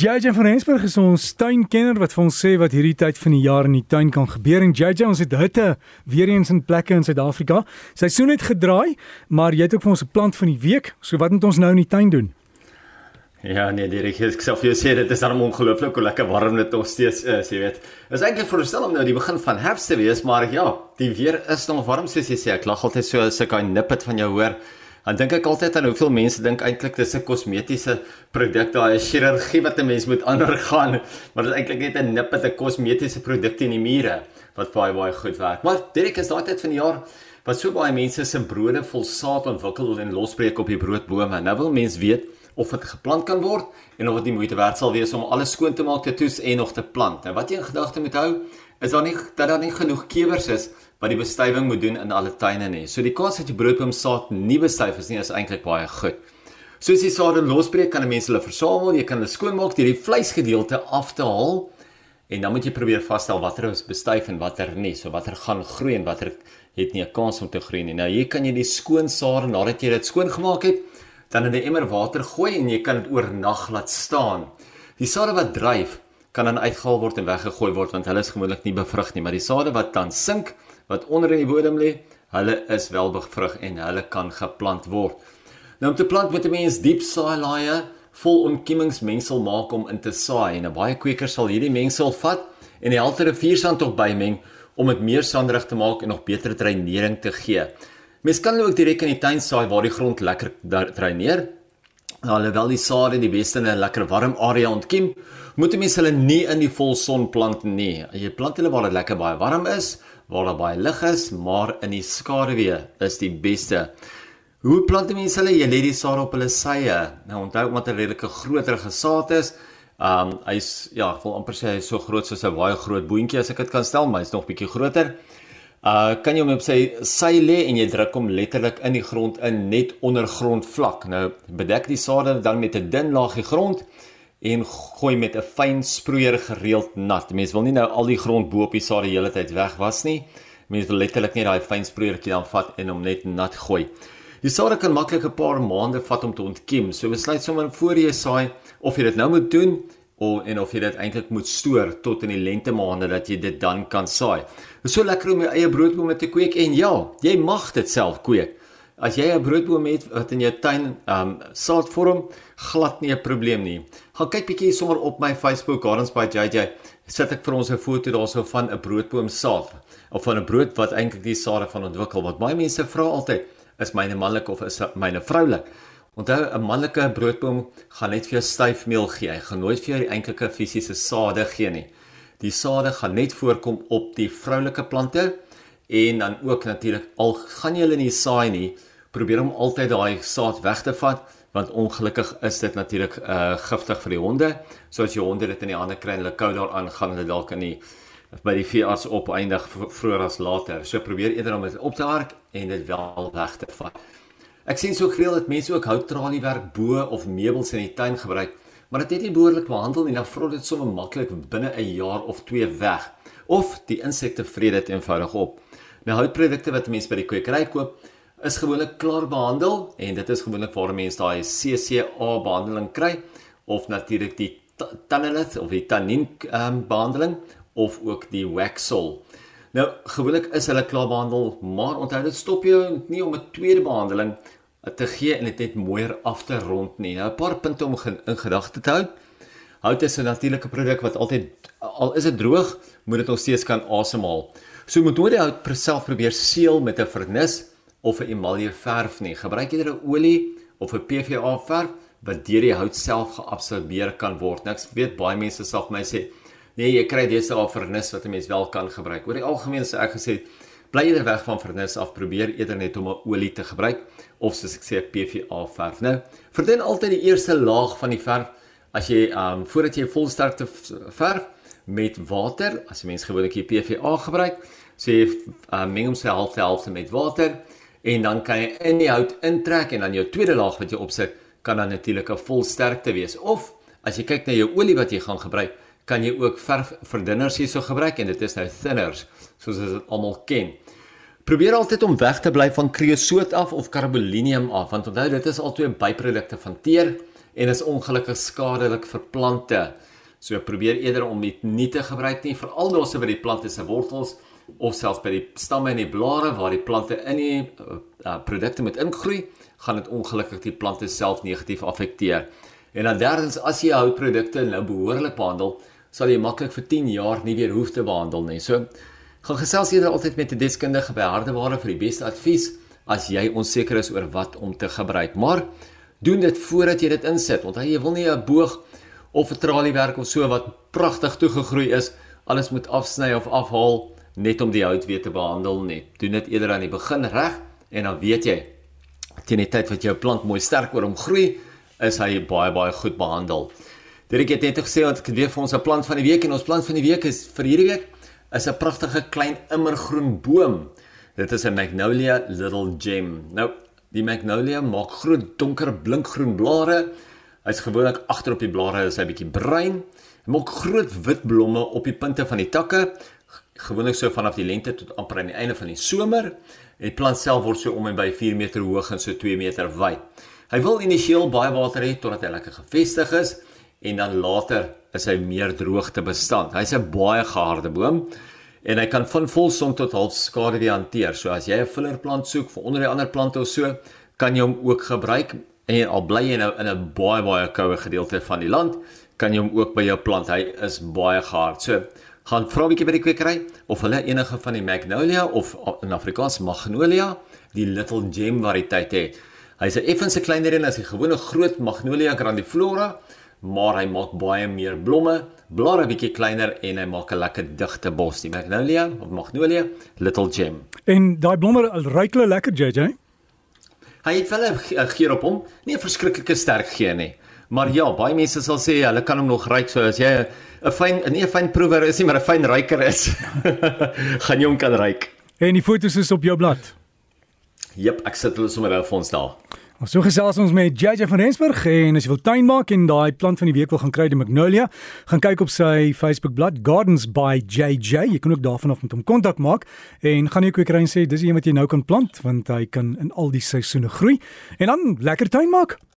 JJ van Rensburg is ons tuinkenner wat vir ons sê wat hierdie tyd van die jaar in die tuin kan gebeur en JJ ons het hitte weer eens in plekke in Suid-Afrika. Seisoen het gedraai, maar jy het ook vir ons 'n plant van die week. So wat moet ons nou in die tuin doen? Ja nee, Dirk, ek sê vir jou sê dit is dan ongelooflik hoe lekker warm dit nog steeds is, jy weet. Is eintlik voorstel om nou die begin van herfs te wees, maar ja, die weer is nog warm soos jy sê. Ek lag altyd so as ek 'n nippet van jou hoor. Dan dink ek altyd aan hoeveel mense dink eintlik dis 'n kosmetiese produk, daai chirurgie wat 'n mens moet ondergaan, maar dit is eintlik net 'n nippet 'n kosmetiese produk teen die mure wat baie baie goed werk. Maar Derek is daai tyd van die jaar wat so baie mense se brode vol saad ontwikkel en losbreek op die broodbome. Nou wil mense weet of dit geplant kan word en of dit die moeite werd sal wees om alles skoon te maak, te toets en nog te plant. Nou wat jy in gedagte moet hou, is daar nie dat daar nie genoeg kewers is wat die bestuiving moet doen in alle tuine nie. So die kans dat jy broodboom saad nie bestuif is nie is eintlik baie goed. Soos die sade losbreek kan 'n mens hulle versamel, jy kan hulle skoonmaak die vleisgedeelte af te haal en dan moet jy probeer vasstel watter is bestuif en watter nie. So watter gaan groei en watter het nie 'n kans om te groei nie. Nou hier kan jy die skoon sade nadat jy dit skoon gemaak het, dan in 'n emmer water gooi en jy kan dit oornag laat staan. Die sade wat dryf kan dan uitgehaal word en weggegooi word want hulle is gewoonlik nie bevrug nie, maar die sade wat dan sink wat onder in die bodem lê, hulle is wel bevrug en hulle kan geplant word. Nou om te plant moet 'n mens diep saailaaie vol ontkiemingsmengsel maak om in te saai en 'n baie kweker sal hierdie mengsel vat en die helfte riviersand tog bymeng om dit meer sanderig te maak en nog beter dreinering te gee. Mens kan ook direk in die tuin saai waar die grond lekker dreineer. Alhoewel die sade die beste in 'n lekker warm area ontkiem, moet mense hulle nie in die volson plant nie. Jy plant hulle waar dit lekker baie warm is waar daar baie lig is, maar in die skaduwee is die beste. Hoe plant mense hulle? Jy lê die saad op hulle sye. Nou onthou omdat hy redelike groter gesaad is. Um hy's ja, ek wil amper sê hy's so groot soos 'n baie groot boontjie as ek dit kan stel, maar hy's nog bietjie groter. Uh kan jy hom op sy sy lê en jy druk hom letterlik in die grond in net onder grondvlak. Nou bedek die saad dan met 'n dun laagie grond en gooi met 'n fyn sproeier gereeld nat. Mense wil nie nou al die grond bo op die saad die hele tyd wegwas nie. Mense wil letterlik net daai fyn sproeiertjie dan vat en hom net nat gooi. Die saad kan maklik 'n paar maande vat om te ontkiem. So besluit sommer voor jy saai of jy dit nou moet doen of en of jy dit eintlik moet stoor tot in die lente maande dat jy dit dan kan saai. Dit is so lekker om jou eie broodbome te kweek en ja, jy mag dit self kweek. As jy 'n broodboom het wat in jou tuin um saad vorm, glad nie 'n probleem nie. Gaan kyk bietjie sommer op my Facebook Gardens by JJ. Sit ek vir ons 'n foto daarso van 'n broodboom saad of van 'n brood wat eintlik die sade van ontwikkel. Wat baie mense vra altyd, is myne manlik of is myne vroulik? Onthou 'n manlike broodboom gaan net vir jou styfmeel gee. Hy gaan nooit vir jou die eintlike fisiese sade gee nie. Die sade gaan net voorkom op die vroulike plante en dan ook natuurlik al gaan jy hulle nie saai nie, probeer om altyd daai saad weg te vat want ongelukkig is dit natuurlik uh giftig vir die honde. So as jy honde dit in die hande kry en hulle kou daaraan gaan hulle dalk in die by die veearts opeindig vroeër as later. So probeer eerder om dit op te hark en dit wel weg te vat. Ek sien so gereeld dat mense ook houttraliewerk bo of meubels in die tuin gebruik, maar dit het nie behoorlik behandel nie, dan vrot dit sommer maklik binne 'n jaar of 2 weg. Of die insekte vreet dit eenvoudig op. Nou houtprodukte wat mense by die kwekery koop, is gewoonlik klaar behandel en dit is gewoonlik waar mense daai CCA behandeling kry of natuurlik die Tanninith of die Tannin um, behandeling of ook die Waxol. Nou gewoonlik is hulle klaar behandel, maar onthou dit stop jou nie om 'n tweede behandeling te gee en dit net mooier af te rond nie. Nou 'n paar punte om in gedagte te hou. Hout is 'n natuurlike produk wat altyd al is dit droog, moet dit nog steeds kan asemhaal. So moet jy die hout self probeer seël met 'n vernis of 'n emalje verf nie. Gebruik eerder 'n olie of 'n PVA verf wat deur die hout self geabsorbeer kan word. Nou ek weet baie mense sal vir my sê, "Nee, jy kry dis al vernis wat 'n mens wel kan gebruik." Oor die algemeen sê ek gesê, bly eerder weg van vernis af, probeer eerder net om 'n olie te gebruik of soos ek sê 'n PVA verf. Nou, verdien altyd die eerste laag van die verf as jy um voordat jy volsterkte verf met water, as 'n mens gewoonlik die PVA gebruik, sê so um, meng hom se helfte helfte met water en dan kan jy in die hout intrek en dan jou tweede laag wat jy opsit kan dan natuurlik 'n vol sterkte wees of as jy kyk na jou olie wat jy gaan gebruik kan jy ook verf verdunners hierso gebruik en dit is nou thinners soos ons dit almal ken probeer altyd om weg te bly van kreosoot af of karbolinium af want onthou dit is albei byprodukte van teer en is ongelukkig skadelik vir plante. So probeer eerder om dit nie te gebruik nie, veral daarse by die plante se wortels of selfs by die stamme en die blare waar die plante in die uh, uh, produkte moet ingroei, gaan dit ongelukkig die plante self negatief afekteer. En dan derdens, as jy houtprodukte nou behoorlik behandel, sal jy maklik vir 10 jaar nie weer hoef te behandel nie. So gaan gesels eerder altyd met 'n deskundige by hardeware vir die beste advies as jy onseker is oor wat om te gebruik. Maar doen dit voordat jy dit insit. Onthou jy wil nie 'n boog of 'n traliewerk of so wat pragtig toegegroei is, alles moet afsny of afhaal net om die hout weer te behandel nie. Doen dit eerder aan die begin reg en dan weet jy teen die tyd wat jou plant mooi sterk oor hom groei, is hy baie baie goed behandel. Dit het net gesê dat ek weer vir ons 'n plant van die week en ons plant van die week is vir hierdie week is 'n pragtige klein immergroen boom. Dit is 'n Magnolia Little Gem. Nou, die Magnolia maak groot donker blinkgroen blare. Hy's gewoonlik agter op die blare is hy bietjie bruin. Hy maak groot wit blomme op die punte van die takke, gewoonlik so vanaf die lente tot amper aan die einde van die somer. Die plant self word so om en by 4 meter hoog en so 2 meter wyd. Hy wil initieel baie water hê totdat hy lekker gevestig is en dan later is hy meer droogte bestand. Hy's 'n baie geharde boom en hy kan van volson tot half skaduwee hanteer. So as jy 'n fillerplant soek vir onder die ander plante of so, kan jy hom ook gebruik en al bly jy nou in 'n baie baie koue gedeelte van die land, kan jy hom ook by jou plant. Hy is baie gehard. So gaan vra 'n bietjie by die kwekery of hulle enige van die magnolia of in Afrikaans magnolia, die little gem variëteit het. Hy's 'n effense kleiner een as die gewone groot Magnolia grandiflora, maar hy maak baie meer blomme, blare bietjie kleiner en hy maak 'n lekker digte bos, die Magnolia of Magnolia Little Gem. En daai blomme ruik hulle lekker, JJ? Hy het wel 'n geur op hom, nie 'n verskriklike sterk geur nie. Maar ja, baie mense sal sê hulle kan hom nog ruik, so as jy 'n fyn nie 'n fyn proewer is nie, maar 'n fyn ruiker is, gaan jy hom kan ruik. En die foto's is op jou blad. Jep, ek sit hulle sommer nou vir ons daar. Ons so gesels ons met JJ van Rensburg en as jy wil tuin maak en daai plant van die week wil gaan kry die Magnolia, gaan kyk op sy Facebook bladsy Gardens by JJ. Jy kan ook daarvan af met hom kontak maak en gaan jy ook kry en sê dis een wat jy nou kan plant want hy kan in al die seisoene groei en dan lekker tuin maak.